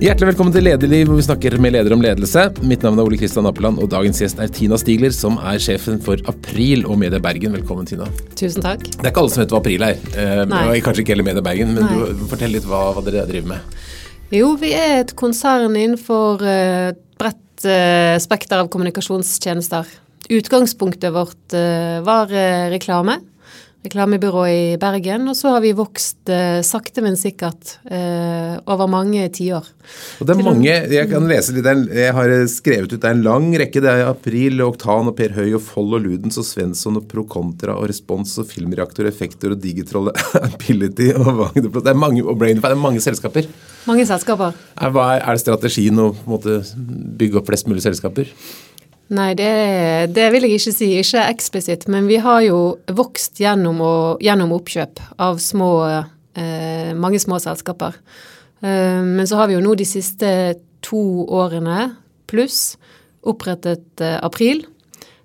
Hjertelig velkommen til Lederliv, hvor vi snakker med ledere om ledelse. Mitt navn er Ole Kristian Appeland, og dagens gjest er Tina Stigler, som er sjefen for April og Media Bergen. Velkommen, Tina. Tusen takk. Det er ikke alle som vet hva April er. Eh, kanskje ikke hele Media Bergen, men Nei. du, fortell litt hva, hva dere driver med. Jo, vi er et konsern innenfor eh, et bredt eh, spekter av kommunikasjonstjenester. Utgangspunktet vårt eh, var eh, reklame. Reklamebyrå i Bergen. Og så har vi vokst eh, sakte, men sikkert eh, over mange tiår. Og det er mange, Jeg kan lese litt, jeg har skrevet ut, det er en lang rekke. Det er April, Oktan, og Per Høy, og Foll og Ludens, og Svensson, og Procontra, og Respons, og Filmreaktor, Effektor, og Digitroll, Ability, og Wagnerplot. Det er mange, og Brainify, det er mange selskaper. Mange selskaper. Er, er, det strategien å måte, bygge opp flest mulig selskaper? Nei, det, det vil jeg ikke si. Ikke eksplisitt. Men vi har jo vokst gjennom, å, gjennom oppkjøp av små, eh, mange små selskaper. Eh, men så har vi jo nå de siste to årene pluss opprettet eh, April.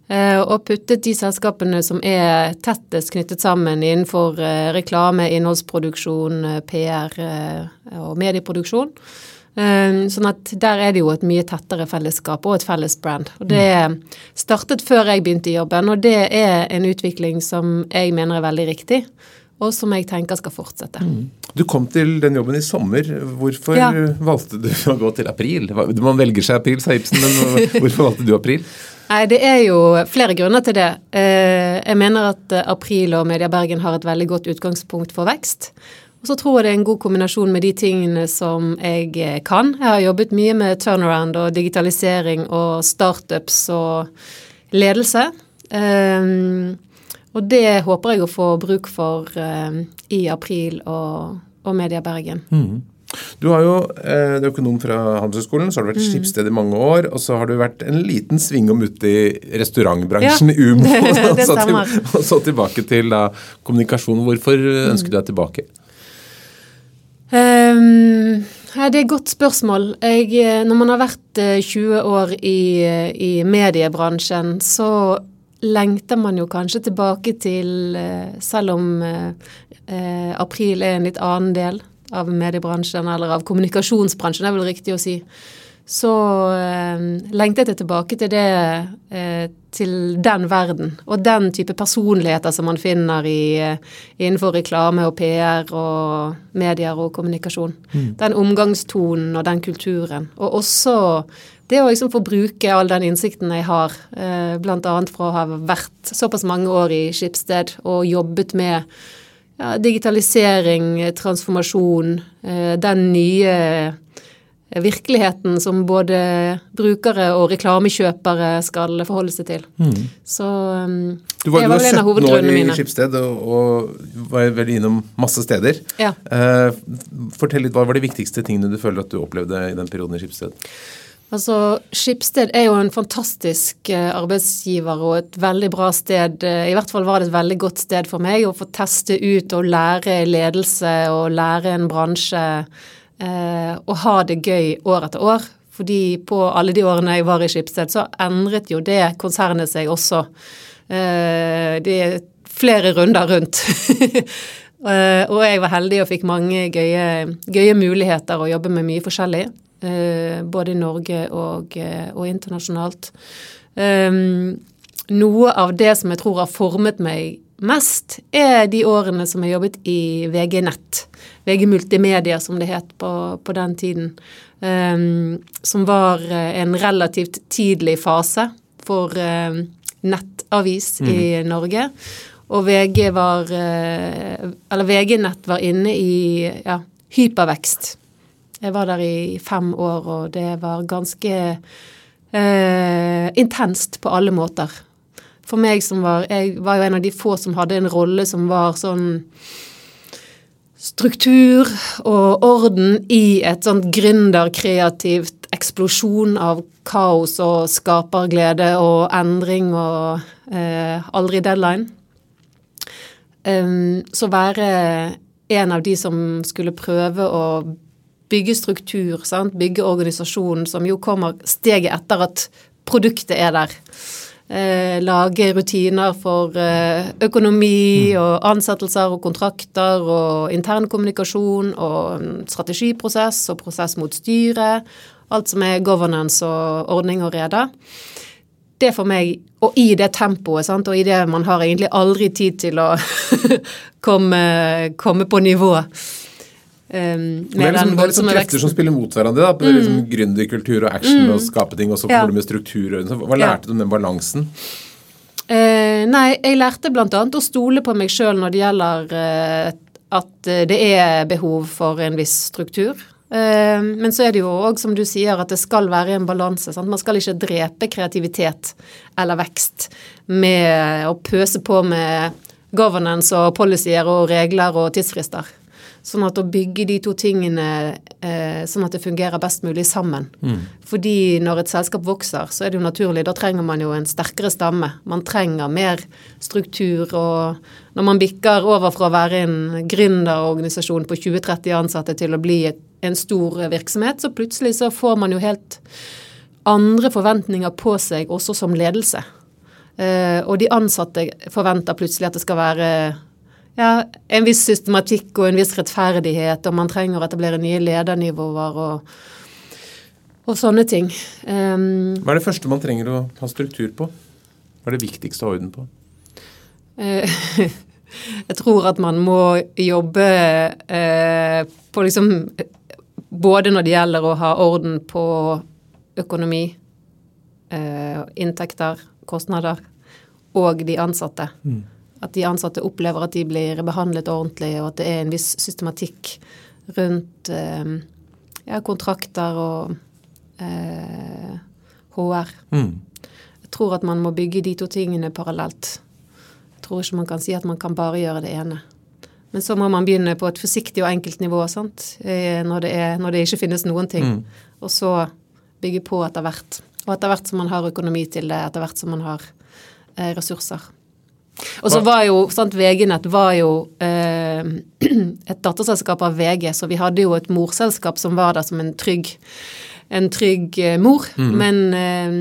eh, og puttet de selskapene som er tettest knyttet sammen innenfor eh, reklame, innholdsproduksjon, eh, PR og medieproduksjon. Um, sånn at der er det jo et mye tettere fellesskap og et felles brand. Og det startet før jeg begynte i jobben, og det er en utvikling som jeg mener er veldig riktig, og som jeg tenker skal fortsette. Du kom til den jobben i sommer. Hvorfor Ja. valgte du å gå til april? Man velger seg april, sa Ibsen, men hvorfor valgte du april? Nei, det er jo flere grunner til det. Eh, Jeg mener at eh, April og Media Bergen har et veldig godt utgangspunkt for vekst. Og så tror jeg det er en god kombinasjon med de tingene som jeg eh, kan. Jeg har jobbet mye med turnaround og digitalisering og startups og ledelse. Um, og det håper jeg å få bruk for um, i April og, og Media Bergen. Du har jo eh, du er økonom fra Handelshøyskolen, så har du vært mm. skipssted i mange år, og så har du vært en liten svingom ute i restaurantbransjen Ja, i Umo. det- det og, og så tilbake til da, kommunikasjon. Hvorfor ønsker du deg tilbake? Ja, det er et godt spørsmål. Jeg, eh, når man har vært eh, 20 år i, eh, i mediebransjen, så lengter man jo kanskje tilbake til eh, Selv om eh, eh, april er en litt annen del av mediebransjen, eller av kommunikasjonsbransjen, det er vel riktig å si, så eh, lengtet jeg tilbake til det eh, til den verden. Og den type personligheter som man finner i, eh, innenfor reklame og PR og medier og kommunikasjon. Den omgangstonen og den kulturen. Og også det å liksom få bruke all den innsikten jeg har, eh, bl.a. fra å ha vært såpass mange år i Skipsted og jobbet med ja, digitalisering, transformasjon, eh, den nye virkeligheten som både brukere og reklamekjøpere skal forholde seg til. Så um, Du var, det du var var vel en 17 år i mine. Skipsted og, og var vel innom masse steder. Ja. Eh, fortell litt, Hva var de viktigste tingene du føler at du opplevde i den perioden i Skipsted? Altså, Skipsted er jo en fantastisk eh, arbeidsgiver og et veldig bra sted. eh, I hvert fall var det et veldig godt sted for meg å få teste ut og lære ledelse og lære en bransje og ha det gøy år etter år. Fordi på alle de årene jeg var i Skipsted, så endret jo det konsernet seg også. Eh, det er flere runder rundt. Eh, og jeg var heldig og fikk mange gøye, gøye muligheter å jobbe med mye forskjellig. eh, både i Norge og, eh, og internasjonalt. Noe av det som jeg tror har formet meg mest, er de årene som jeg jobbet i VG Nett. VG Multimedia, som det het på, på den tiden. Um, som var eh, en relativt tidlig fase for um, nettavis i Norge. Og VG var eh, Eller VG Nett var inne i ja, hypervekst. Jeg var der i fem år, og det var ganske eh, intenst på alle måter. For meg som var Jeg var jo en av de få som hadde en rolle som var sånn struktur og orden i et sånt gründerkreativt eksplosjon av kaos og skaperglede og endring og eh, aldri deadline. Um, så være en av de som skulle prøve å bygge struktur, sant? bygge organisasjonen, som jo kommer steget etter at produktet er der. Eh, lage rutiner for eh, økonomi Mm. og ansettelser og kontrakter og intern kommunikasjon og strategiprosess og prosess mot styret. Alt som er governance og ordning og rede. Det for meg, og i det tempoet, sant, og i det man har egentlig aldri tid til å komme, komme på nivå. Um, Det er, liksom, det er liksom krefter som spiller mot hverandre. da, Det mm. liksom Gründerkultur og action og skape ting, og så Mm. Ja. du med struktur. Hva lærte Ja. du om den balansen? Uh, nei, jeg lærte bl.a. å stole på meg sjøl når det gjelder uh, at eh, det er behov for en viss struktur. Men så er det jo òg, som du sier, at det skal være en balanse. sant? Man skal ikke drepe kreativitet eller vekst med å pøse på med governance og policyer og regler og tidsfrister. Sånn at å bygge de to tingene eh, sånn at det fungerer best mulig sammen. Fordi når et selskap vokser, så er det jo naturlig, da trenger man jo en sterkere stamme. Man trenger mer struktur, og når man bikker over fra å være en gründerorganisasjon på 20-30 ansatte til å bli et, en stor virksomhet, så plutselig så får man jo helt andre forventninger på seg også som ledelse. Eh, og de ansatte forventer plutselig at det skal være ja, en viss systematikk og en viss rettferdighet, og man trenger å etablere nye ledernivåer og, og sånne ting. Um, Hva er det første man trenger å ha struktur på? Hva er det viktigste å ha orden på? eh, jeg tror at man må jobbe eh, på liksom Både når det gjelder å ha orden på økonomi, eh, inntekter, kostnader, og de ansatte. At de ansatte opplever at de blir behandlet ordentlig, og at det er en viss systematikk rundt eh, ja, kontrakter og eh, HR. Mm. Jeg tror at man må bygge de to tingene parallelt. Jeg tror ikke man kan si at man kan bare gjøre det ene. Men så må man begynne på et forsiktig og enkelt nivå sant? Eh, Når, det er, når det ikke finnes noen ting. Og så bygge på etter hvert. Og etter hvert som man har økonomi til det, etter hvert som man har eh, ressurser. Og så var jo, sant, VG-nett var jo eh, et datterselskap av VG, så vi hadde jo et morselskap som var der som en trygg, en trygg eh, mor. Men eh,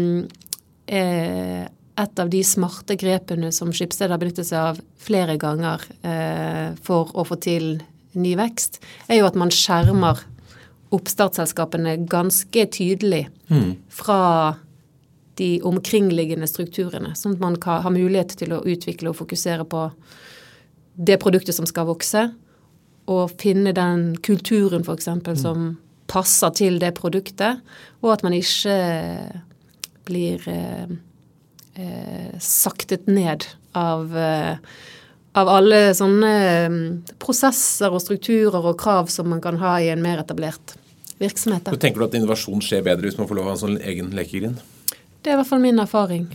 eh, et av de smarte grepene som Skipsted har benyttet seg av flere ganger eh, for å få til ny vekst, er jo at man skjermer oppstartsselskapene ganske tydelig fra de omkringliggende strukturene, sånn at man kan ha mulighet til å utvikle og fokusere på det produktet som skal vokse, og finne den kulturen f.eks. eksempel som passer til det produktet, og at man ikke blir eh, eh, saktet ned av, eh, av alle sånne eh, prosesser og strukturer og krav som man kan ha i en mer etablert virksomhet. Så tenker du at innovasjon skjer bedre hvis man får lov ha en sånn egen lekegrind? Det er i hvert fall min erfaring.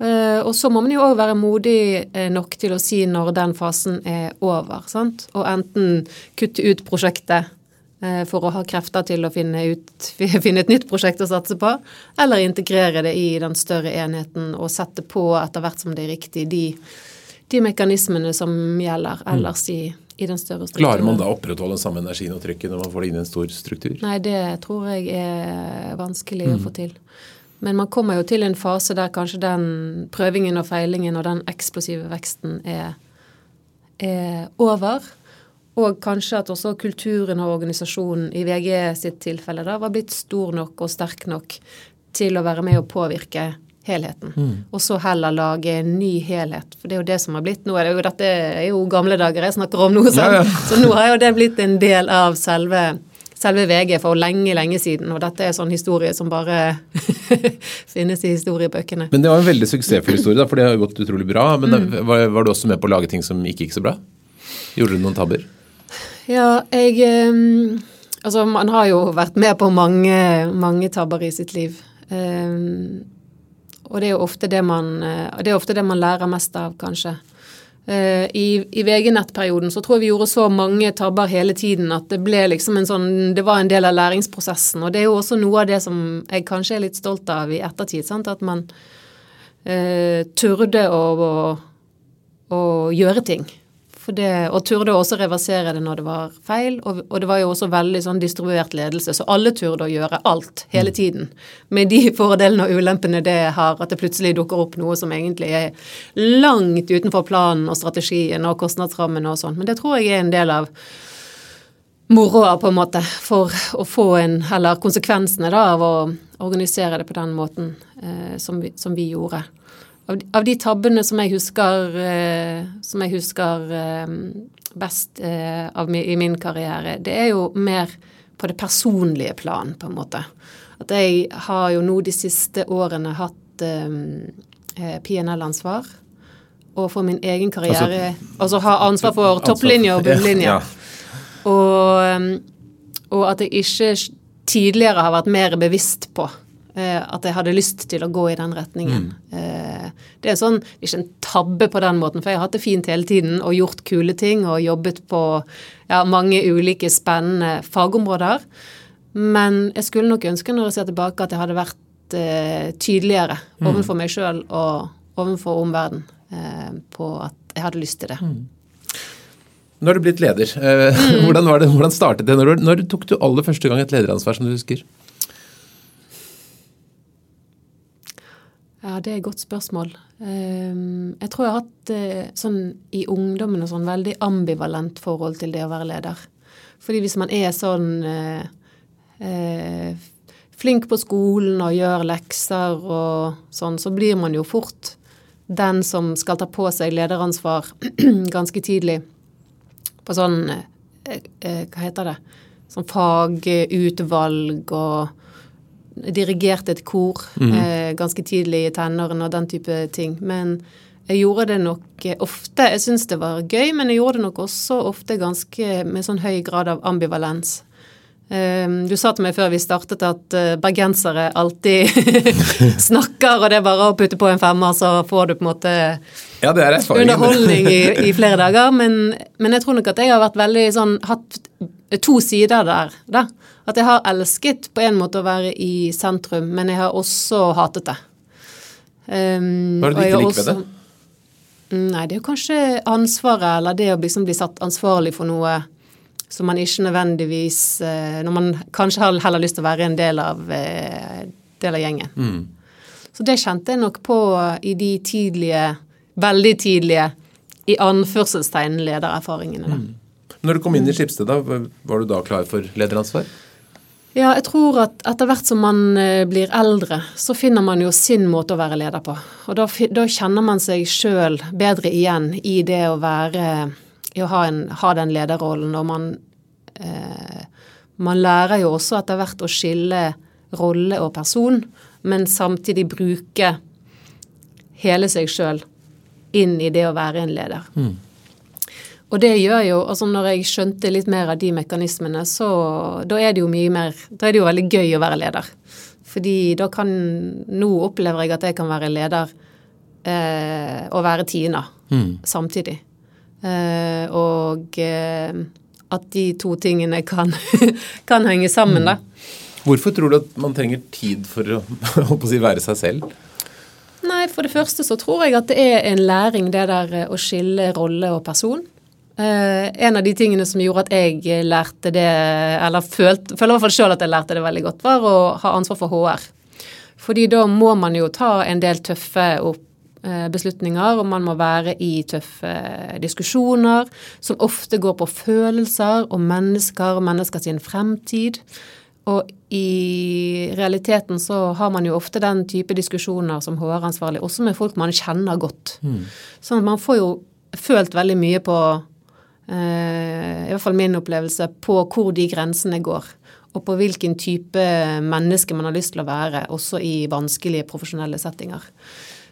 Eh, og så må man jo òg være modig eh, nok til å si når den fasen er over. sant? Og enten kutte ut prosjektet uh, for å ha krefter til å finne, ut, finne et nytt prosjekt å satse på, eller integrere det i den større enheten og sette på etter hvert som det er riktig de, de mekanismene som gjelder ellers i, i den større strukturen. Klarer man da å opprettholde den samme energien og trykket når man får det inn i en stor struktur? Nei, det tror jeg er vanskelig å få til. Men man kommer jo til en fase der kanskje den prøvingen og feilingen og den eksplosive veksten er, er over. Og kanskje at også kulturen og organisasjonen i VG sitt tilfelle da var blitt stor nok og sterk nok til å være med å påvirke helheten. Og så heller lage en ny helhet. For det er jo det som har blitt Nå er det jo dette er jo gamle dager jeg snakker om nå? Ja, ja. så nå har jo det blitt en del av selve selve VG for lenge, lenge siden. Og dette er sånn historie som bare finnes i historiebøkene. Men det var en veldig suksessfull historie, da, for det har gått utrolig bra. Men da, var, var du også med på å lage ting som ikke gikk så bra? Gjorde du noen tabber? Ja, jeg um, Altså, man har jo vært med på mange, mange tabber i sitt liv. Um, og det er jo ofte det man, eh, det ofte det man lærer mest av, kanskje. Eh, I, i VG-nettperioden så tror jeg vi gjorde så mange tabber hele tiden at det ble liksom en sånn Det var en del av læringsprosessen. Og det er jo også noe av det som jeg kanskje er litt stolt av i ettertid. Sant? At man eh, turde å, å, å gjøre ting. Det, og turde også reversere det når det var feil. Og, og, det var jo også veldig sånn distribuert ledelse, så alle turde å gjøre alt hele tiden. Med de fordelene og ulempene det har, at det plutselig dukker opp noe som egentlig er langt utenfor planen og strategien og kostnadsrammene og sånn. Men det tror jeg er en del av moroa, på en måte, for å få en Eller konsekvensene da av å organisere det på den måten eh, som, vi, som, vi, gjorde. Av, av, de tabbene som jeg husker, eh, som jeg husker eh, best eh, av, i min karriere, det er jo mer på det personlige plan, på en måte. At jeg har jo nå de siste årene hatt PNL-ansvar. Og for min egen karriere Altså, altså ha ansvar for topplinje og bunnlinje. Ja, ja. Og, og, at jeg ikke tidligere har vært mer bevisst på at jeg hadde lyst til å gå i den retningen. Mm. Eh, det er sånn, ikke en tabbe på den måten, for jeg har hatt det fint hele tiden og gjort kule ting og jobbet på ja, mange ulike spennende fagområder. Men jeg skulle nok ønske når jeg ser tilbake at jeg hadde vært eh, tydeligere mm. overfor meg sjøl og overfor omverdenen eh, på at jeg hadde lyst til det. Mm. Nå har du blitt leder. Eh, mm. Hvordan, det, hvordan, startet det? Når, når, tok du aller første gang et lederansvar, som du husker? Ja, det er et godt spørsmål. Ehm, jeg tror jeg har hatt eh, sånn i ungdommen og sånn veldig ambivalent forhold til det å være leder. Fordi hvis man er sånn eh, eh, flink på skolen og gjør lekser og sånn, så blir man jo fort den som skal ta på seg lederansvar ganske tidlig på sånn eh, eh, Hva heter det? Sånn fagutvalg og dirigerte et kor mm. eh, ganske tidlig i tenårene og den type ting. Men jeg gjorde det nok ofte Jeg syns det var gøy, men jeg gjorde det nok også ofte ganske med sånn høy grad av ambivalens. Um, du sa til meg før vi startet at uh, bergensere alltid snakker, og det er bare å putte på en femmer, så får du på en måte ja, underholdning i, i, flere dager. Men, men, jeg tror nok at jeg har vært veldig sånn hatt to sider der. Da. At jeg har elsket på en måte å være i sentrum, men jeg har også hatet det. Um, Hva er det du ikke liker ved det? Nei, det er jo kanskje ansvaret, eller det å liksom bli satt ansvarlig for noe som man ikke nødvendigvis eh, Når man kanskje har heller lyst til å være en del av, eh, del av gjengen. Mm. Så det kjente jeg nok på i de tidlige, veldig tidlige, i anførselstegn ledererfaringene. Mm. Når du kom inn i Skipsted, da, var du da klar for lederansvar? Ja, jeg tror at etter hvert som man eh, blir eldre, så finner man jo sin måte å være leder på. Og da, da kjenner man seg sjøl bedre igjen i det å være i å ha, en, ha den lederrollen. Og man, eh, man lærer jo også etter hvert å skille rolle og person, men samtidig bruke hele seg sjøl inn i det å være en leder. Mm. Og det gjør jo altså Når jeg skjønte litt mer av de mekanismene, så da er det jo mye mer Da er det jo veldig gøy å være leder. Fordi da kan Nå opplever jeg at jeg kan være leder eh, og være Tina mm. samtidig. Eh, og eh, at de to tingene kan, kan henge sammen, da. Hvorfor tror du at man trenger tid for å, å si, være seg selv? Nei, For det første så tror jeg at det er en læring, det der eh, å skille rolle og person. Eh, en av de tingene som gjorde at jeg lærte det, eller følte, føler i hvert fall sjøl at jeg lærte det veldig godt, var å ha ansvar for HR. Fordi da må man jo ta en del tøffe Eh, beslutninger, og man må være i tøffe diskusjoner som ofte går på følelser og mennesker og mennesker sin fremtid. Og i realiteten så har man jo ofte den type diskusjoner som HR-ansvarlig, også med folk man kjenner godt. Mm. Sånn at man får jo følt veldig mye på, eh, i hvert fall min opplevelse, på hvor de grensene går. Og på hvilken type menneske man har lyst til å være, også i vanskelige profesjonelle settinger.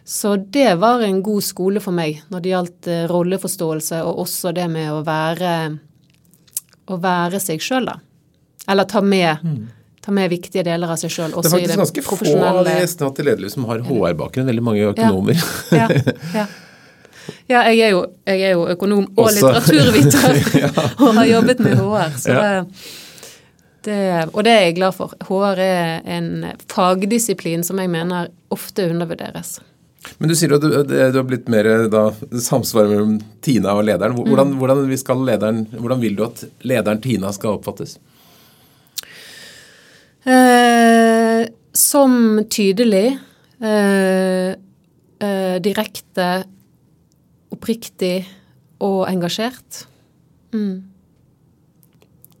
Så det var en god skole for meg når det gjaldt eh, rolleforståelse, og også det med å være, å være seg sjøl, da. Eller ta med, mm. ta med viktige deler av seg sjøl. Det er faktisk ganske få av gjestene hatt i lederliv som har HR-bakgrunn. Veldig mange økonomer. Ja, ja, ja. ja jeg, er jo, jeg, er jo, økonom og også. litteraturviter og har jobbet med HR. så ja. det, og det er jeg glad for. HR er en fagdisiplin som jeg mener ofte undervurderes. Men du sier at du, du har blitt mer da, samsvar mellom Tina og lederen. Hvordan, mm. hvordan, lederen. hvordan, vil du at lederen Tina skal oppfattes? Eh, som tydelig, eh, eh, direkte, oppriktig og engasjert. Mm.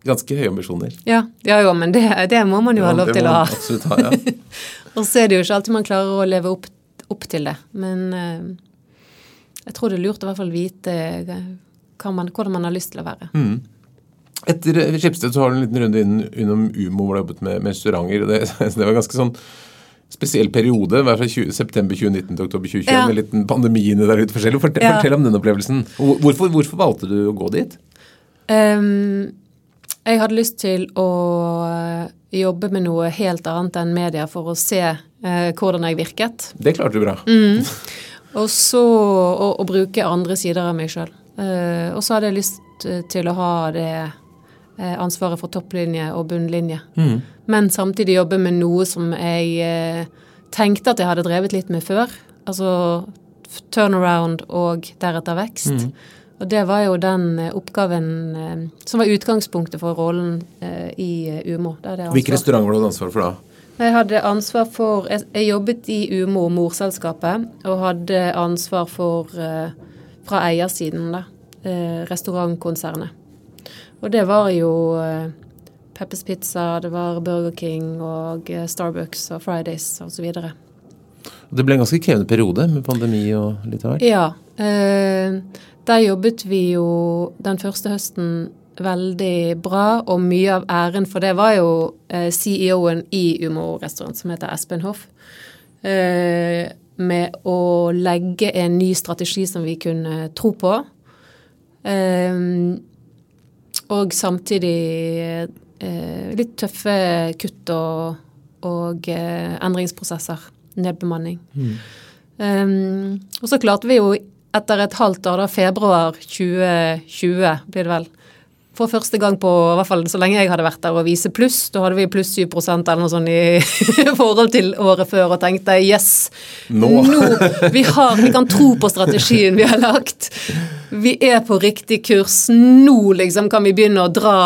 Ganske høye ambisjoner. Ja, ja jo, men det, det, må man jo ja, ha lov til å ha. ha ja. og så er det jo ikke alltid man klarer å leve opp, opp til det. Men eh, jeg tror det er lurt å i hvert fall vite man, hvordan man har lyst til å være. Mm. Etter Skipsted så har du en liten runde innom Umo hvor du har jobbet med, med restauranter. Det, det var ganske sånn spesiell periode, fra 20, september 2019 til oktober 2021, ja. med liten pandemi der ute forskjellig. Fortell, ja. fortell, om den opplevelsen. Hvorfor, hvorfor, valgte du å gå dit? Um, jeg hadde lyst til å eh, jobbe med noe helt annet enn media for å se uh, hvordan jeg virket. Det klarte du bra. Mm. Og så å, å, bruke andre sider av meg sjøl. Uh, og så hadde jeg lyst eh, til å ha det eh, ansvaret for topplinje og bunnlinje. Mm. Men samtidig jobbe med noe som jeg eh, tenkte at jeg hadde drevet litt med før. Altså turnaround og deretter vekst. Mm. Og det var jo den eh, oppgaven eh, som var utgangspunktet for rollen eh, i UMO. Hvilke restauranter hadde du ansvar for da? Jeg hadde ansvar for Jeg, jeg jobbet i UMO, morselskapet, og hadde ansvar for fra eiersiden, da. Restaurantkonsernet. Og det var jo Peppers Pizza, det var Burger King og Starbucks og Fridays osv. Det ble en ganske krevende periode med pandemi og litt av hvert? Ja. Eh, der jobbet vi jo den første høsten veldig bra, og mye av æren for det var jo eh, CEO-en i Umo restaurant, som heter Espen Hoff, eh, med å legge en ny strategi som vi kunne tro på. Eh, og samtidig eh, litt tøffe kutt og, og eh, endringsprosesser. Nedbemanning. Mm. Um, og så klarte vi jo etter et halvt år, da, februar 2020 blir det vel, for første gang på i hvert fall så lenge jeg hadde vært der, og vise pluss. Da hadde vi pluss 7% eller noe sånt i forhold til året før og tenkte yes, nå, nå vi, har, vi kan tro på strategien vi har lagt. Vi er på riktig kurs. Nå liksom kan vi begynne å dra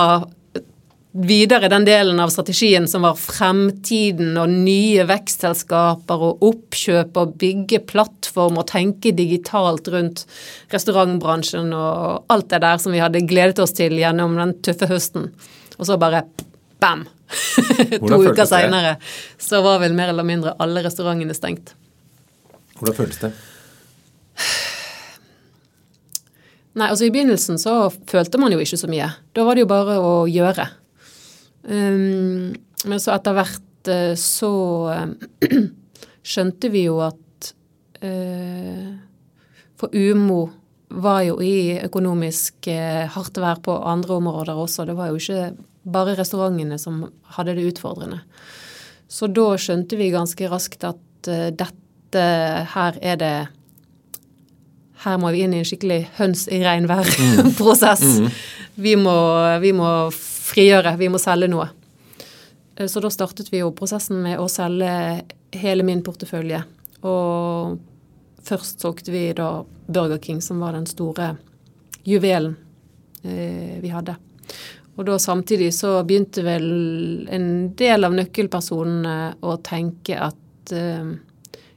videre den delen av strategien som var fremtiden og nye vekstselskaper og oppkjøp og bygge plattform og tenke digitalt rundt restaurantbransjen og alt det der som vi hadde gledet oss til gjennom den tøffe høsten. Og så bare bam! to uker seinere så var vel mer eller mindre alle restaurantene stengt. Hvordan føltes det? Nei, altså I begynnelsen så følte man jo ikke så mye. Da var det jo bare å gjøre. Um, men så etter hvert uh, så uh, skjønte vi jo at uh, For Umo var jo i økonomisk hardt vær på andre områder også. Det var jo ikke bare restaurantene som hadde det utfordrende. Så da skjønte vi ganske raskt at dette her er det her må vi inn i en skikkelig høns i regnvær-prosess. Mm. Mm. Vi, vi, må frigjøre, vi må selge noe. Eh, så da startet vi jo prosessen med å selge hele min portefølje. Og først solgte vi da Burger King, som var den store juvelen eh, vi hadde. Og da samtidig så begynte vel en del av nøkkelpersonene å tenke at eh,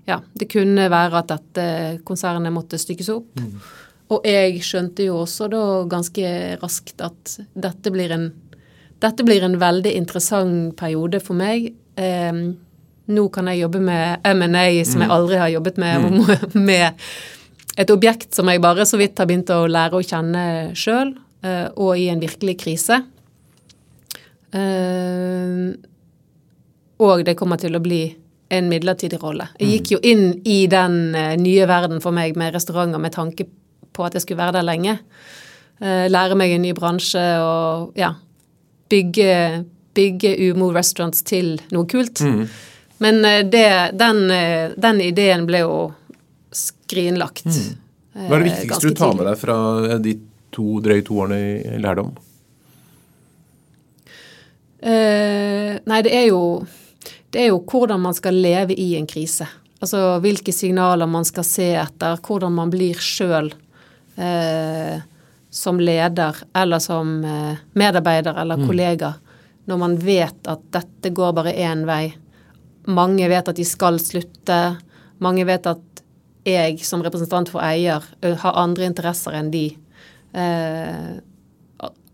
ja, det kunne være at dette konsernet måtte stykkes opp. Mm. Og jeg skjønte jo også da ganske raskt at dette blir en dette blir en veldig interessant periode for meg. Eh, nå kan jeg jobbe med M&A som jeg mm. aldri har jobbet med, mm. med et objekt som jeg bare så vidt har begynt å lære å kjenne sjøl, eh, og i en virkelig krise. Eh, og det kommer til å bli en midlertidig rolle. Jeg gikk jo inn i den eh, nye verden for meg med restauranter med tanke på at jeg skulle være der lenge. Eh, lære meg en ny bransje og ja, bygge, bygge Umo Restaurants til noe kult. Mm. Men eh, det, den, eh, den, ideen ble jo skrinlagt. Mm. Hva er det viktigste du tar med deg fra de to, drøye to årene i lærdom? Uh, nei, det er jo det er jo hvordan man skal leve i en krise. Altså hvilke signaler man skal se etter, hvordan man blir sjøl eh, som leder eller som eh, medarbeider eller mm. kollega. Når man vet at dette går bare én vei. Mange vet at de skal slutte. Mange vet at jeg som representant for eier har andre interesser enn de. Eh,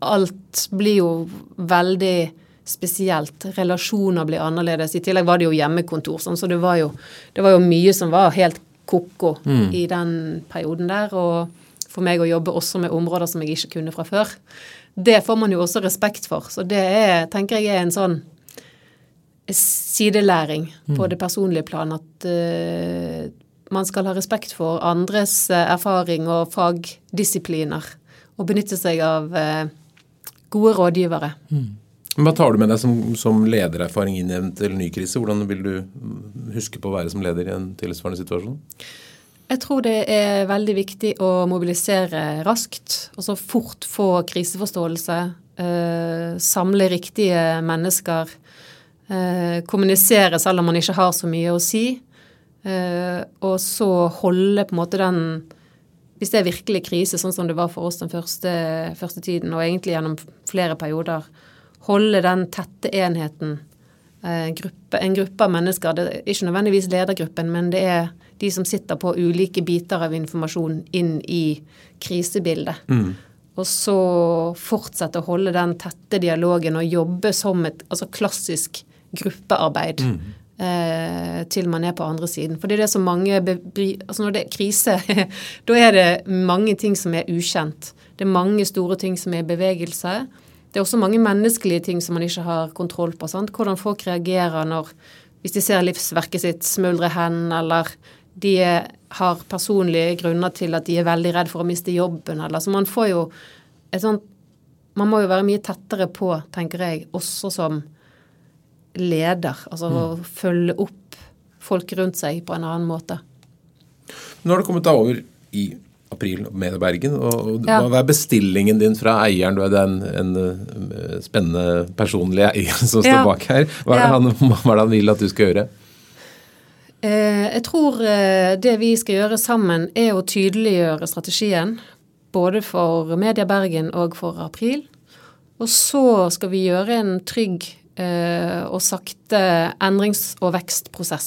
alt blir jo veldig spesielt. Relasjoner blir annerledes. I tillegg var det jo hjemmekontor, sånn, så det var jo, det var jo mye som var helt ko-ko mm. i den perioden der. Og for meg å jobbe også med områder som jeg ikke kunne fra før. Det får man jo også respekt for. Så det er, tenker jeg er en sånn sidelæring på mm. det personlige plan. At uh, man skal ha respekt for andres uh, erfaring og fagdisipliner. Og benytte seg av uh, gode rådgivere. Mm. Hva tar du med deg som, som ledererfaring inn i en ny krise? Hvordan vil du huske på å være som leder i en tilsvarende situasjon? Jeg tror det er veldig viktig å mobilisere raskt. og så fort få kriseforståelse. Eh, samle riktige mennesker. Eh, kommunisere selv om man ikke har så mye å si. Eh, og så holde på en måte den Hvis det er virkelig krise, sånn som det var for oss den første, første tiden, og egentlig gjennom flere perioder, holde den tette enheten. Eh, gruppe, en gruppe av mennesker, det er ikke nødvendigvis ledergruppen, men det er de som sitter på ulike biter av informasjon inn i krisebildet. Mm. Og så fortsette å holde den tette dialogen og jobbe som et altså klassisk gruppearbeid. Mm. Eh, til man er på andre siden. For det er det som mange altså Når det er krise, da er det mange ting som er ukjent. Det er mange store ting som er i bevegelse. Det er også mange menneskelige ting som man ikke har kontroll på. Sant? Hvordan folk reagerer når, hvis de ser livsverket sitt smuldre hen, eller de har personlige grunner til at de er veldig redd for å miste jobben, eller Så man får jo et sånt Man må jo være mye tettere på, tenker jeg, også som leder. Altså mm. å følge opp folk rundt seg på en annen måte. Nå har det kommet deg over i april med Bergen. og ja. Hva er bestillingen din fra eieren? Du er den, en, eh, spennende personlig eier som står ja. bak her. Hva er, det han, hva er det han vil at du skal gjøre? Eh, jeg tror eh, det vi skal gjøre sammen, er å tydeliggjøre strategien. Både for Media Bergen og for April. Og så skal vi gjøre en trygg og sakte endrings- og vekstprosess.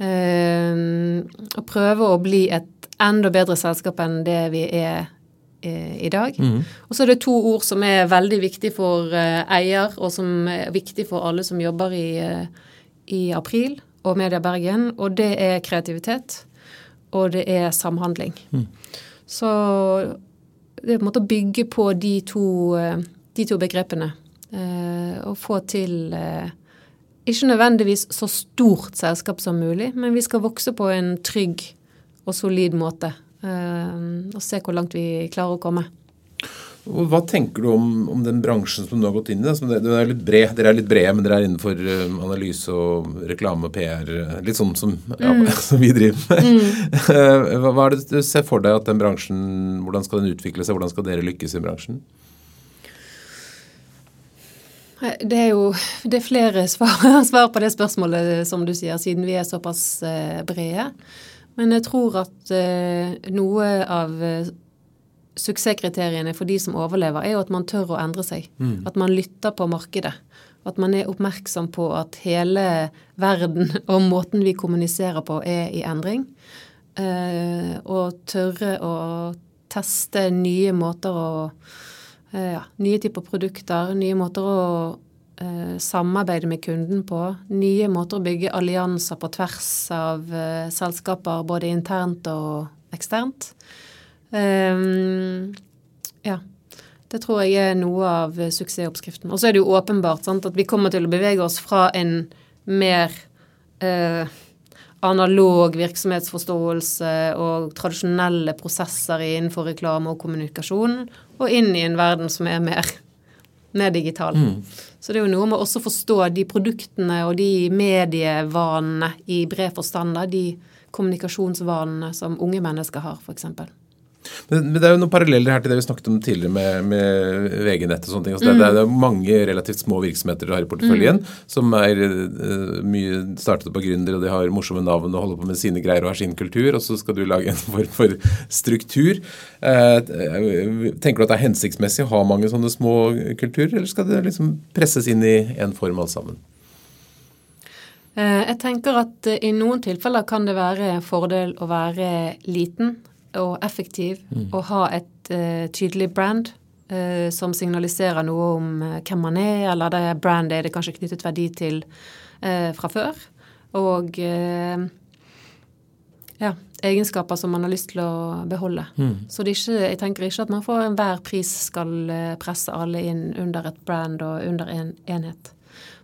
Og prøve å bli et enda bedre selskap enn det vi er eh, i dag. Mm. Og så er det to ord som er veldig viktig for eier, og som er viktig for alle som jobber i, i April og Media Bergen, og det er kreativitet. Og det er samhandling. Mm. Så det er på en måte å bygge på de to, uh, de to begrepene. og få til ikke nødvendigvis så stort selskap som mulig, men vi skal vokse på en trygg og solid måte. Og se hvor langt vi klarer å komme. Og hva tenker du om, om, den bransjen som du har gått inn i? Det, det er litt bred, dere er litt brede, men dere er innenfor uh, analyse og reklame og PR. Litt sånn som, ja, mm. som vi driver med. Mm. hva, hva, er det du ser for deg at den bransjen, hvordan skal den utvikle seg? Hvordan skal dere lykkes i bransjen? Det er jo det er flere svar, svar, på det spørsmålet, som du sier, siden vi er såpass brede. Men jeg tror at eh, noe av eh, suksesskriteriene for de som overlever, er jo at man tør å endre seg. Mm. At man lytter på markedet. At man er oppmerksom på at hele verden og måten vi kommuniserer på, er i endring. Eh, og tørre å teste nye måter å eh, ja, Nye typer produkter, nye måter å eh, samarbeide med kunden på. Nye måter å bygge allianser på tvers av eh, selskaper, både internt og eksternt. Um, ja. Det tror jeg er noe av suksessoppskriften. Og så er det jo åpenbart sant, at vi kommer til å bevege oss fra en mer eh, analog virksomhetsforståelse og tradisjonelle prosesser innenfor reklame og kommunikasjon, og inn i en verden som er mer mer digital. Mm. Så det er jo noe med også å forstå de produktene og de medievanene i bred forstand, de kommunikasjonsvanene som unge mennesker har, f.eks. Men, men, det er jo noen paralleller her til det vi snakket om tidligere med, med VG-nett og sånne ting. Altså mm. det, det, er mange relativt små virksomheter du har i porteføljen mm. som er uh, mye startet opp av gründere, og de har morsomme navn og holder på med sine greier og har sin kultur, og så skal du lage en form for struktur. Uh, tenker du at det er hensiktsmessig å ha mange sånne små kulturer, eller skal det liksom presses inn i en form alt sammen? Jeg tenker at i noen tilfeller kan det være en fordel å være liten og effektiv mm. og ha et uh, tydelig brand uh, som signaliserer noe om uh, hvem man er, eller det brandet er det kanskje knyttet verdi til fra før. Og ja, egenskaper som man har lyst til å beholde. Mm. Så ikke, jeg tenker ikke at man for enhver pris skal presse alle inn under et brand og under en enhet.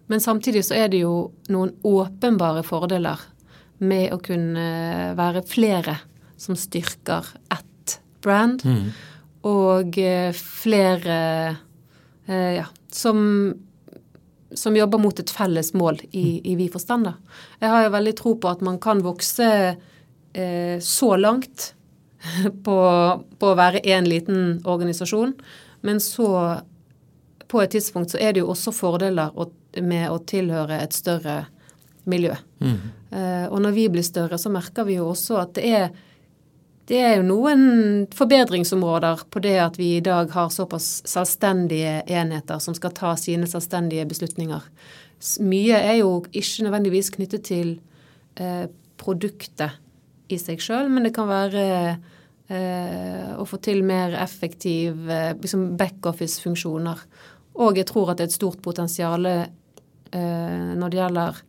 Men samtidig så er det jo noen åpenbare fordeler med å kunne være flere som styrker ett brand, mm. og eh, flere eh, ja, som, som jobber mot et felles mål i, mm. i vid forstand. Jeg har jo veldig tro på at man kan vokse eh, så langt på, på, å være én liten organisasjon, men så på et tidspunkt så er det jo også fordeler med å tilhøre et større miljø. Mm. Eh, og når vi blir større, så merker vi jo også at det er det er jo noen forbedringsområder på det at vi i dag har såpass selvstendige enheter som skal ta sine selvstendige beslutninger. Mye er jo ikke nødvendigvis knyttet til eh, produktet i seg sjøl, men det kan være eh, å få til mer effektiv eh, liksom backoffice-funksjoner. Og jeg tror at det er et stort potensial eh, når det gjelder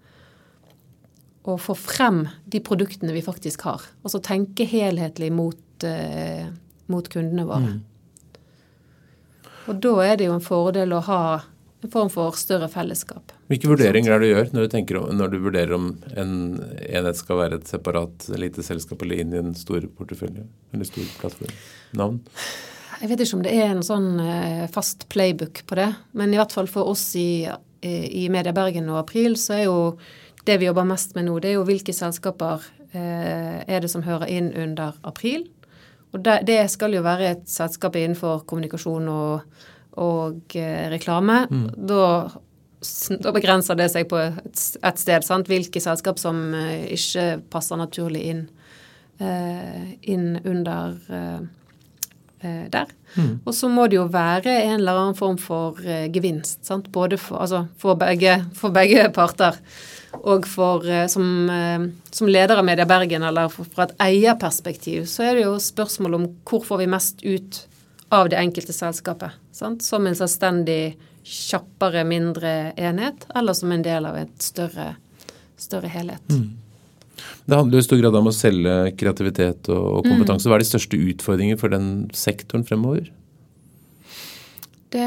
å få frem de produktene vi faktisk har. Altså tenke helhetlig mot, eh, mot kundene våre. Mm. Og da er det jo en fordel å ha en form for større fellesskap. Hvilke vurderinger er det du gjør når du, tenker, når du vurderer om en enhet skal være et separat lite selskap eller inn i en stor portefølje eller stor plattform? Navn? Jeg vet ikke om det er en sånn eh, fast playbook på det, men i hvert fall for oss i, i Media Bergen og April så er jo det vi jobber mest med nå, det er jo hvilke selskaper eh, er det som hører inn under april. Og det, det, skal jo være et selskap innenfor kommunikasjon og, og eh, reklame. Mm. Da, da, begrenser det seg på et, et sted. Sant? Hvilke selskap som eh, ikke passer naturlig inn, eh, inn under eh, eh, der. Mm. Og så må det jo være en eller annen form for gevinst. Sant? Både for, altså, for, begge, for begge parter. Og for, eh, som, eh, som, leder av Media Bergen, eller fra et eierperspektiv, så er det jo spørsmål om hvor får vi mest ut av det enkelte selskapet. Sant? Som en selvstendig, kjappere, mindre enhet, eller som en del av et større, større helhet. Mm. Det handler jo i stor grad om å selge kreativitet og kompetanse. Mm. Hva er de største utfordringene for den sektoren fremover? Det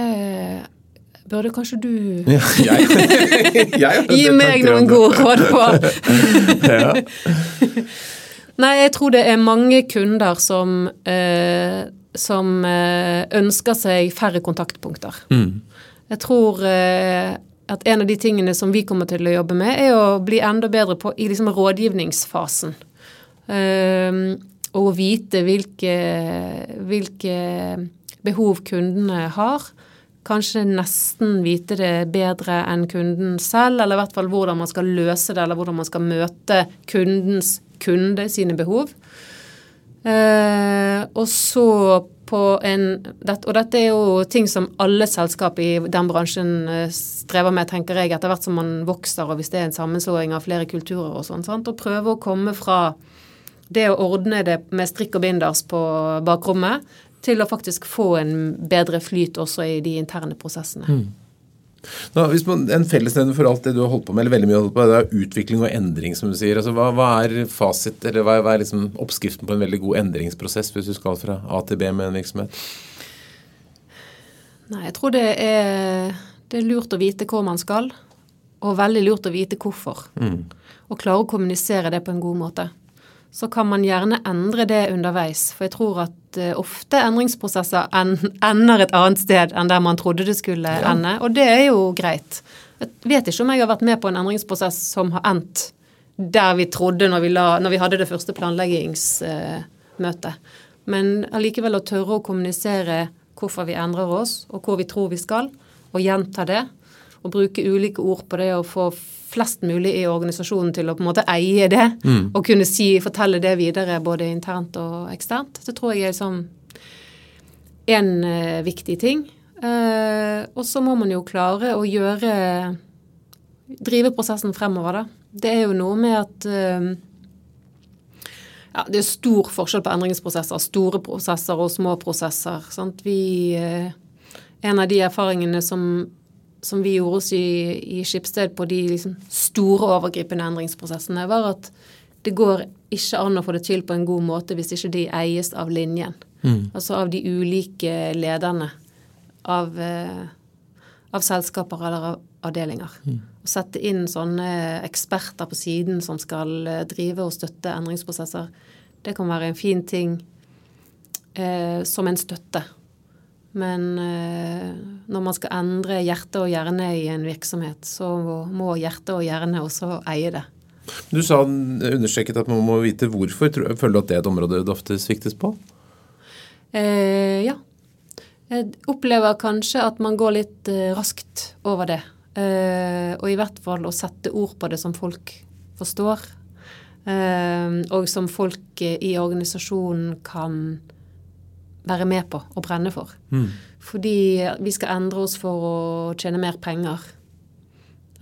burde kanskje du ja, jeg, jeg Gi meg noen gode råd på. ja. Nei, jeg tror det er mange kunder som, eh, som eh, ønsker seg færre kontaktpunkter. Mm. Jeg tror eh, at en av de tingene som vi kommer til å jobbe med, er å bli enda bedre på i liksom rådgivningsfasen. Eh, og vite hvilke, hvilke behov kundene har kanskje nesten vite det bedre enn kunden selv, eller i hvert fall hvordan man skal løse det, eller hvordan man skal møte kundens kunde sine behov. Eh, og så på en Og dette er jo ting som alle selskap i den bransjen eh, strever med, tenker jeg, etter hvert som man vokser, og hvis det er en sammenslåing av flere kulturer og sånn. Og prøve å komme fra det å ordne det med strikk og binders på bakrommet til å faktisk få en bedre flyt også i de interne prosessene. Mm. Nå, hvis man, En fellesnevner for alt det du har holdt på med, eller veldig mye holdt på med, det er utvikling og endring, som du sier. Altså, hva, hva, er fasit, eller hva hva er liksom oppskriften på en veldig god endringsprosess hvis du skal fra A til B med en virksomhet? Nei, jeg tror det er, det er lurt å vite hvor man skal, og veldig lurt å vite hvorfor. Mm. Og klare å kommunisere det på en god måte så kan man gjerne endre det underveis. For jeg tror at uh, ofte endringsprosesser ender et annet sted enn der man trodde det skulle ja. ende. Og det er jo greit. Jeg vet ikke om jeg har vært med på en endringsprosess som har endt der vi trodde når vi, la, når vi hadde det første planleggingsmøtet. Men allikevel å tørre å kommunisere hvorfor vi endrer oss, og hvor vi tror vi skal, og gjenta det. Og bruke ulike ord på det og få flest mulig i organisasjonen til å på en måte eie det. Mm. Og kunne si, fortelle det videre både internt og eksternt. Det tror jeg er liksom en uh, viktig ting. Uh, og så må man jo klare å gjøre Drive prosessen fremover, da. Det er jo noe med at uh, ja, det er stor forskjell på endringsprosesser. Store prosesser og små prosesser. Sant? Vi, eh, en av de erfaringene som, som vi gjorde oss i, i Skipsted på de liksom store, overgripende endringsprosessene, var at det går ikke an å få det til på en god måte hvis ikke de eies av linjen. Mm. Altså av de ulike lederne av, eh, av selskaper eller av avdelinger. Mm. Å sette inn sånne eksperter på siden som skal eh, drive og støtte endringsprosesser, det kan være en fin ting eh, som en støtte. Men eh, når man skal endre hjerte og hjerne i en virksomhet, så må hjerte og hjerne også eie det. Du sa understreket at man må vite hvorfor. Føler du at det er et område det ofte sviktes på? Eh, ja. Jeg opplever kanskje at man går litt eh, raskt over det. Eh, og i hvert fall å sette ord på det som folk forstår. Eh, og som folk i organisasjonen kan være med på og brenne for. Mm. Fordi vi skal endre oss for å tjene mer penger.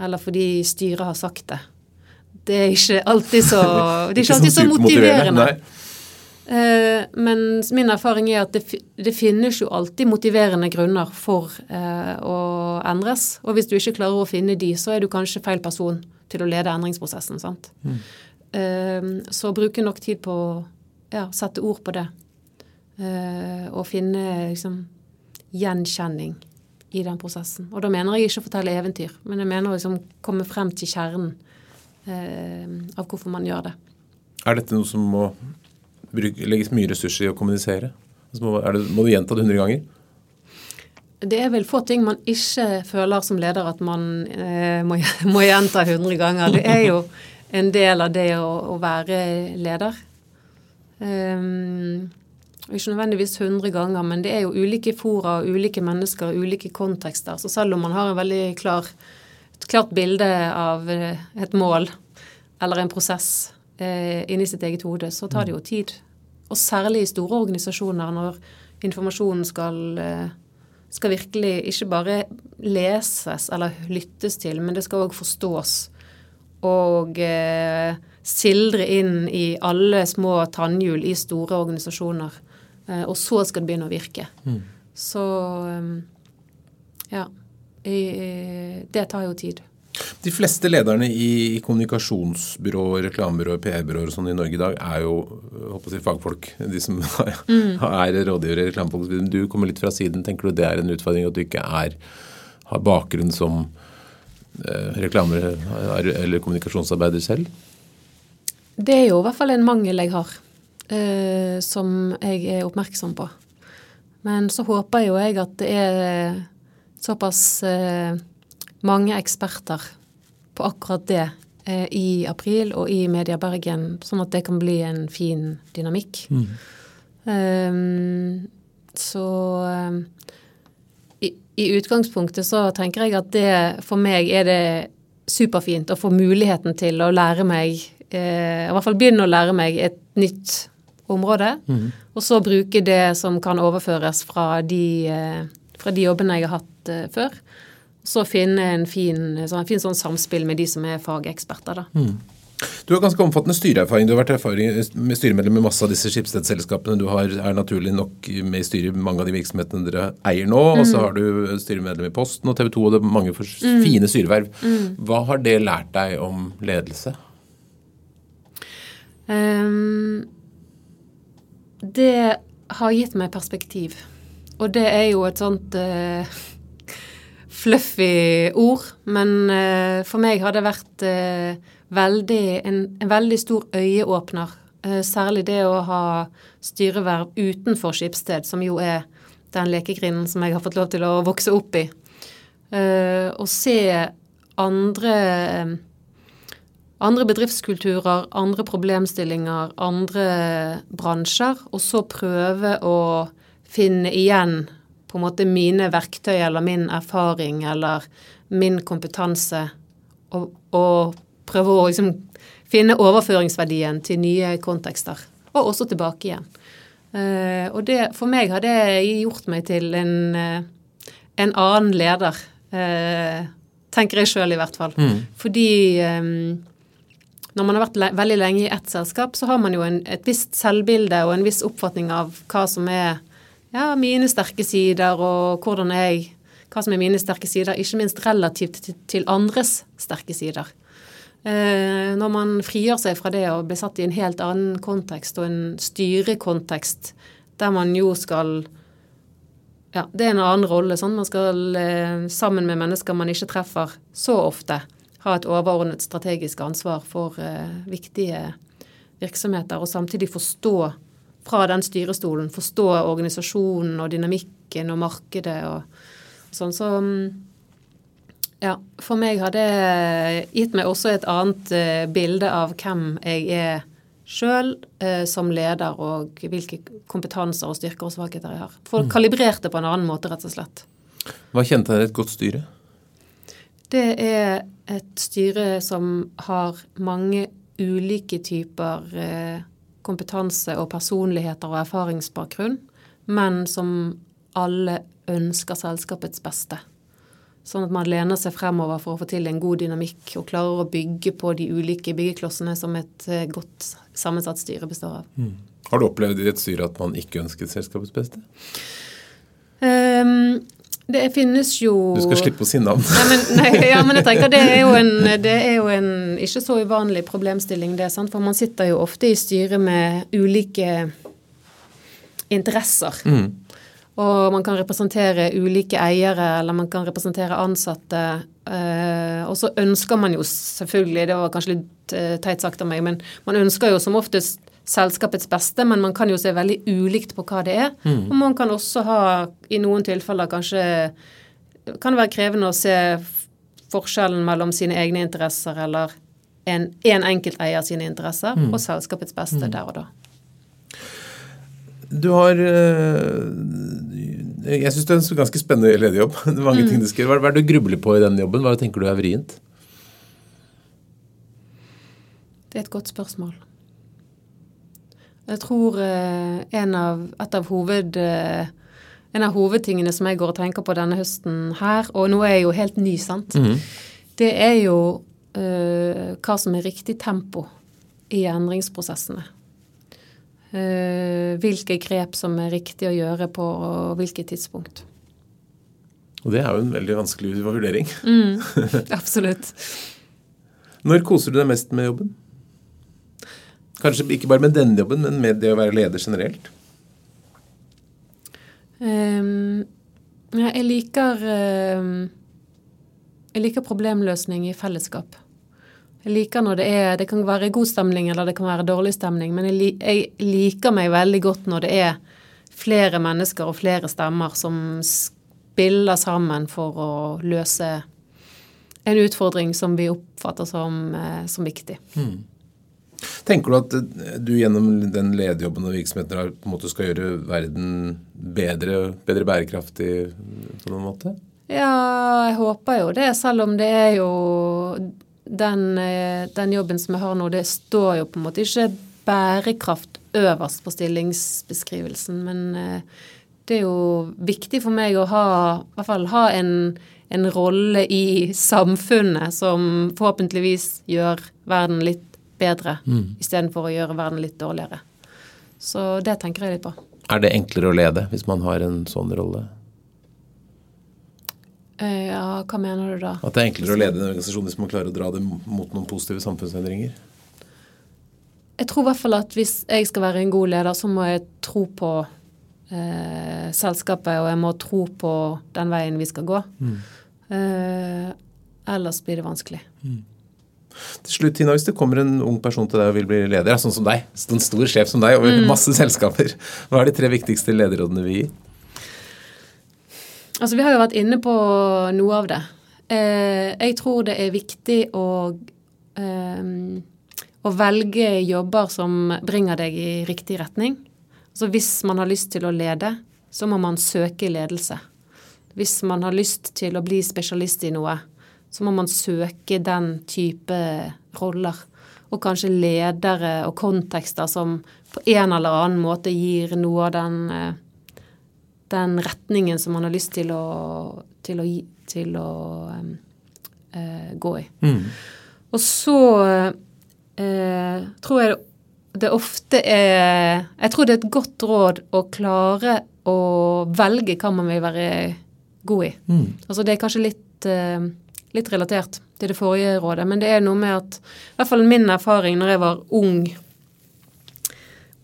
Eller fordi styret har sagt det. Det er ikke alltid så, det er ikke alltid så motiverende. Eh, men min erfaring er at det, det, finnes jo alltid motiverende grunner for eh, å endres. Og hvis du ikke klarer å finne de, så er du kanskje feil person til å lede endringsprosessen. sant? Mm. Eh, så bruke nok tid på å ja, sette ord på det. Eh, og finne liksom gjenkjenning i den prosessen. Og da mener jeg ikke å fortelle eventyr, men jeg mener å liksom komme frem til kjernen eh, av hvorfor man gjør det. Er dette noe som må legges mye ressurser i å kommunisere? Altså må, det, må, du gjenta det 100 ganger? Det er vel få ting man ikke føler som leder at man eh, må, må, gjenta 100 ganger. Det er jo en del av det å, å være leder. Um, ikke nødvendigvis 100 ganger, men det er jo ulike fora, ulike mennesker, ulike kontekster. Så selv om man har en veldig klar, et klart bilde av eh, et mål eller en prosess, eh, inni sitt eget hode, så tar det jo tid. Og særlig i store organisasjoner, når informasjonen skal, eh, skal virkelig ikke bare leses eller lyttes til, men det skal òg forstås. Og eh, sildre inn i alle små tannhjul i store organisasjoner. Eh, og så skal det begynne å virke. Mm. Så eh, ja. Det tar jo tid. De fleste lederne i kommunikasjonsbyråer, reklamebyråer, PR-byråer og sånn i Norge i dag er jo håper jeg, fagfolk. De som mm. er rådgivere i reklamefolk. Du kommer litt fra siden. Tenker du det er en utfordring at du ikke er, har bakgrunn som eh, reklame- eller kommunikasjonsarbeider selv? Det er jo i hvert fall en mangel jeg har, eh, som jeg er oppmerksom på. Men så håper jo jeg at det er såpass eh, mange eksperter på akkurat det eh, i april og i Media Bergen, sånn at det kan bli en fin dynamikk. Mm. Um, så um, i, i, utgangspunktet så tenker jeg at det for meg er det superfint å få muligheten til å lære meg eh, I hvert fall begynne å lære meg et nytt område. Mm. Og så bruke det som kan overføres fra de, eh, fra de jobbene jeg har hatt eh, før. Så finne en fin, sånn, fin sånn samspill med de som er fageksperter. da. Mm. Du har ganske omfattende styreerfaring. Du har vært erfaring med styremedlem i masse av disse skipsstedselskapene. Du har, er naturlig nok med i styret i mange av de virksomhetene dere eier nå. Mm. Og så mm. har du styremedlem i Posten og TV 2, og det er mange mm. fine styreverv. Mm. Hva har det lært deg om ledelse? Um, det har gitt meg perspektiv. Og det er jo et sånt uh, fluffy ord, men uh, for meg har det vært uh, veldig, en, en, veldig stor øyeåpner. Særlig det å ha styreverv utenfor Skipsted, som jo er den lekegrinden som jeg har fått lov til å vokse opp i. Å se andre andre bedriftskulturer, andre problemstillinger, andre bransjer, og så prøve å finne igjen på en måte mine verktøy eller min erfaring eller min kompetanse, og, og prøve å liksom finne overføringsverdien til nye kontekster, og også tilbake igjen. Uh, og det, for meg har det gjort meg til en, uh, en annen leder. Uh, tenker jeg sjøl, i hvert fall. Mm. Fordi um, når man har vært le veldig lenge i ett selskap, så har man jo en, et visst selvbilde og en viss oppfatning av hva som er ja, mine sterke sider, og hvordan jeg Hva som er mine sterke sider, ikke minst relativt til, til andres sterke sider. Eh, når man frigjør seg fra det og blir satt i en helt annen kontekst og en styrekontekst der man jo skal Ja, det er en annen rolle. sånn Man skal eh, sammen med mennesker man ikke treffer så ofte, ha et overordnet strategisk ansvar for eh, viktige virksomheter, og samtidig forstå fra den styrestolen, forstå organisasjonen og dynamikken og markedet og sånn. Så mm, ja, for meg har det gitt meg også et annet uh, bilde av hvem jeg er sjøl uh, som leder, og hvilke kompetanser og styrker og svakheter jeg har. Folk mm. kalibrerte på en annen måte, rett og slett. Hva kjennetegner et godt styre? Det er et styre som har mange ulike typer uh, kompetanse og personligheter og erfaringsbakgrunn, men som alle ønsker selskapets beste. Sånn at man lener seg fremover for å få til en god dynamikk og klarer å bygge på de ulike byggeklossene som et eh, godt sammensatt styre består av. Mm. Har du opplevd i et styre at man ikke ønsket selskapets beste? Um, det finnes jo Du skal slippe å si navn. Nei, men, nei, ja, men jeg tenker det er, en, det er jo en ikke så uvanlig problemstilling, det. Sant? For man sitter jo ofte i styret med ulike interesser. Mm. Og man kan representere ulike eiere, eller man kan representere ansatte. Eh, og så ønsker man jo selvfølgelig, det var kanskje litt eh, teit sagt av meg, men man ønsker jo som oftest selskapets beste, men man kan jo se veldig ulikt på hva det er. Mm. Og man kan også ha, i noen tilfeller kanskje Kan det være krevende å se forskjellen mellom sine egne interesser eller en, en enkelt eier sine interesser mm. og selskapets beste mm. der og da. Du har eh, Jeg syns det er en ganske spennende lederjobb. Er mange mm. ting du skal gjøre. Hva er det du grubler på i den jobben? Hva tenker du er vrient? Det er et godt spørsmål. Jeg tror eh, en av, et av hoved, eh, en av hovedtingene som jeg går og tenker på denne høsten her, og nå er jeg jo helt ny, sant, mm. det er jo uh, hva som er riktig tempo i endringsprosessene. Eh, hvilke grep som er riktig å gjøre på hvilket tidspunkt. Og det er jo en veldig vanskelig vurdering. Mm, absolutt. Når koser du deg mest med jobben? Kanskje ikke bare med denne jobben, men med det å være leder generelt? Um, jeg liker um, Jeg liker problemløsning i fellesskap. Jeg liker når det er Det kan være god stemning eller det kan være dårlig stemning, men jeg, jeg liker meg veldig godt når det er flere mennesker og flere stemmer som spiller sammen for å løse en utfordring som vi oppfatter som, eh, som viktig. Mm. Tenker du at eh, du gjennom den lederjobben og virksomheten på en måte skal gjøre verden bedre, bedre bærekraftig på noen måte? Ja, jeg håper jo det, selv om det er jo den, eh, den, jobben som jeg har nå, det står jo på en måte ikke bærekraft øverst på stillingsbeskrivelsen, men eh, det er jo viktig for meg å ha, i hvert fall ha en, en rolle i samfunnet som forhåpentligvis gjør verden litt bedre, mm. istedenfor å gjøre verden litt dårligere. Så det tenker jeg litt på. Er det enklere å lede hvis man har en sånn rolle? Eh, ja, hva mener du da? At det er enklere å lede en organisasjon hvis man klarer å dra det mot noen positive samfunnsendringer? Jeg tror i hvert fall at hvis jeg skal være en god leder, så må jeg tro på eh, selskapet, og jeg må tro på den veien vi skal gå. Mm. Eh, ellers blir det vanskelig. Mm. Til slutt, Tina, Hvis det kommer en ung person til deg og vil bli leder, sånn som deg, en stor sjef som deg over mm. masse selskaper, hva er de tre viktigste lederrådene vi gir? Altså, Vi har jo vært inne på noe av det. Eh, jeg tror det er viktig å eh, å velge jobber som bringer deg i riktig retning. Så hvis man har lyst til å lede, så må man søke ledelse. Hvis man har lyst til å bli spesialist i noe, så må man søke den type roller. Og kanskje ledere og kontekster som på en eller annen måte gir noe av den, eh, den retningen som man har lyst til å, til å, til å um, uh, gå i. Mm. Og så uh, tror jeg det ofte er Jeg tror det er et godt råd å klare å velge hva man vil være god i. Mm. Altså det er kanskje litt, uh, litt relatert til det forrige rådet, men det er noe med at I hvert fall min erfaring når jeg var ung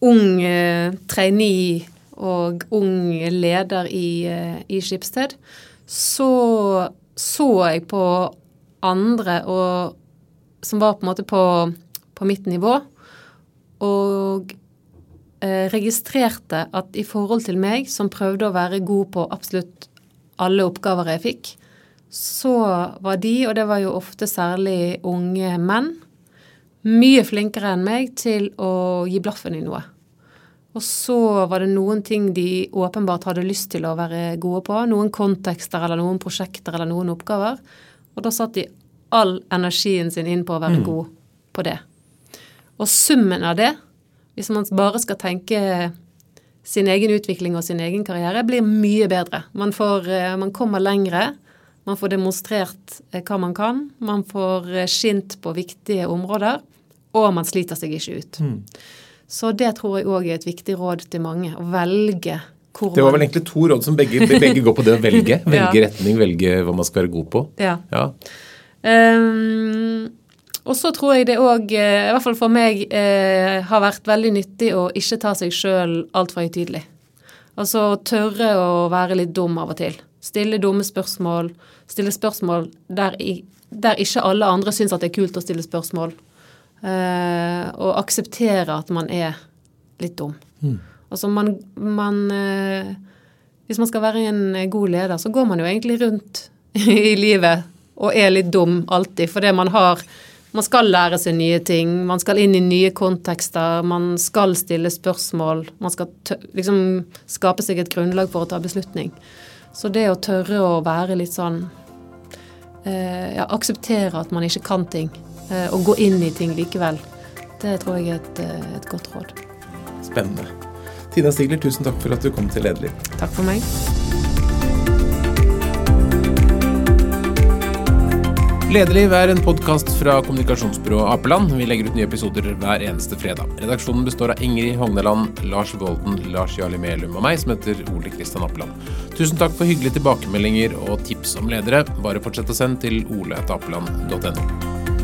ung eh, trainee og ung leder i, eh, i Skipsted, så så jeg på andre og, som var på en måte på, på mitt nivå, og eh, registrerte at i forhold til meg, som prøvde å være god på absolutt alle oppgaver jeg fikk, så var de, og det var jo ofte særlig unge menn, mye flinkere enn meg til å gi blaffen i noe. Og så var det noen ting de åpenbart hadde lyst til å være gode på. Noen kontekster eller noen prosjekter eller noen oppgaver. Og da satt de all energien sin inn på å være god på det. Og summen av det, hvis man bare skal tenke sin egen utvikling og sin egen karriere, blir mye bedre. Man, får, eh, man kommer lengre. Man får demonstrert eh, hva man kan. Man får eh, skint på viktige områder. Og man sliter seg ikke ut. Så det tror jeg òg er et viktig råd til mange. Å velge hvor Det var vel egentlig to råd som begge, begge går på det å velge. Velge Ja. retning, velge hva man skal være god på. Ja. Ja. Um, og så tror jeg det òg, i hvert fall for meg, eh, har vært veldig nyttig å ikke ta seg sjøl altfor høytidelig. Altså tørre å være litt dum av og til. Stille dumme spørsmål. Stille spørsmål der, i, der ikke alle andre syns at det er kult å stille spørsmål. Uh, og akseptere at man er litt dum. Altså man, man uh, Hvis man skal være en god leder, så går man jo egentlig rundt i livet og er litt dum alltid, fordi man har man skal lære seg nye ting, man skal inn i nye kontekster, man skal stille spørsmål. Man skal liksom skape seg et grunnlag for å ta beslutning. Så det å tørre å være litt sånn eh, Ja, akseptere at man ikke kan ting, eh, og gå inn i ting likevel, det tror jeg er et, eh, et godt råd. Spennende. Tina Stigler, tusen takk for at du kom til Lederliv. Takk for meg. Lederliv er en podkast fra kommunikasjonsbyrået Apeland. Vi legger ut nye episoder hver eneste fredag. Redaksjonen består av Ingrid Hogneland, Lars Volden, Lars Jarli Melum og meg, som heter Ole Kristian Apeland. Tusen takk for hyggelige tilbakemeldinger og tips om ledere. Bare fortsett å sende til oleetapeland.no.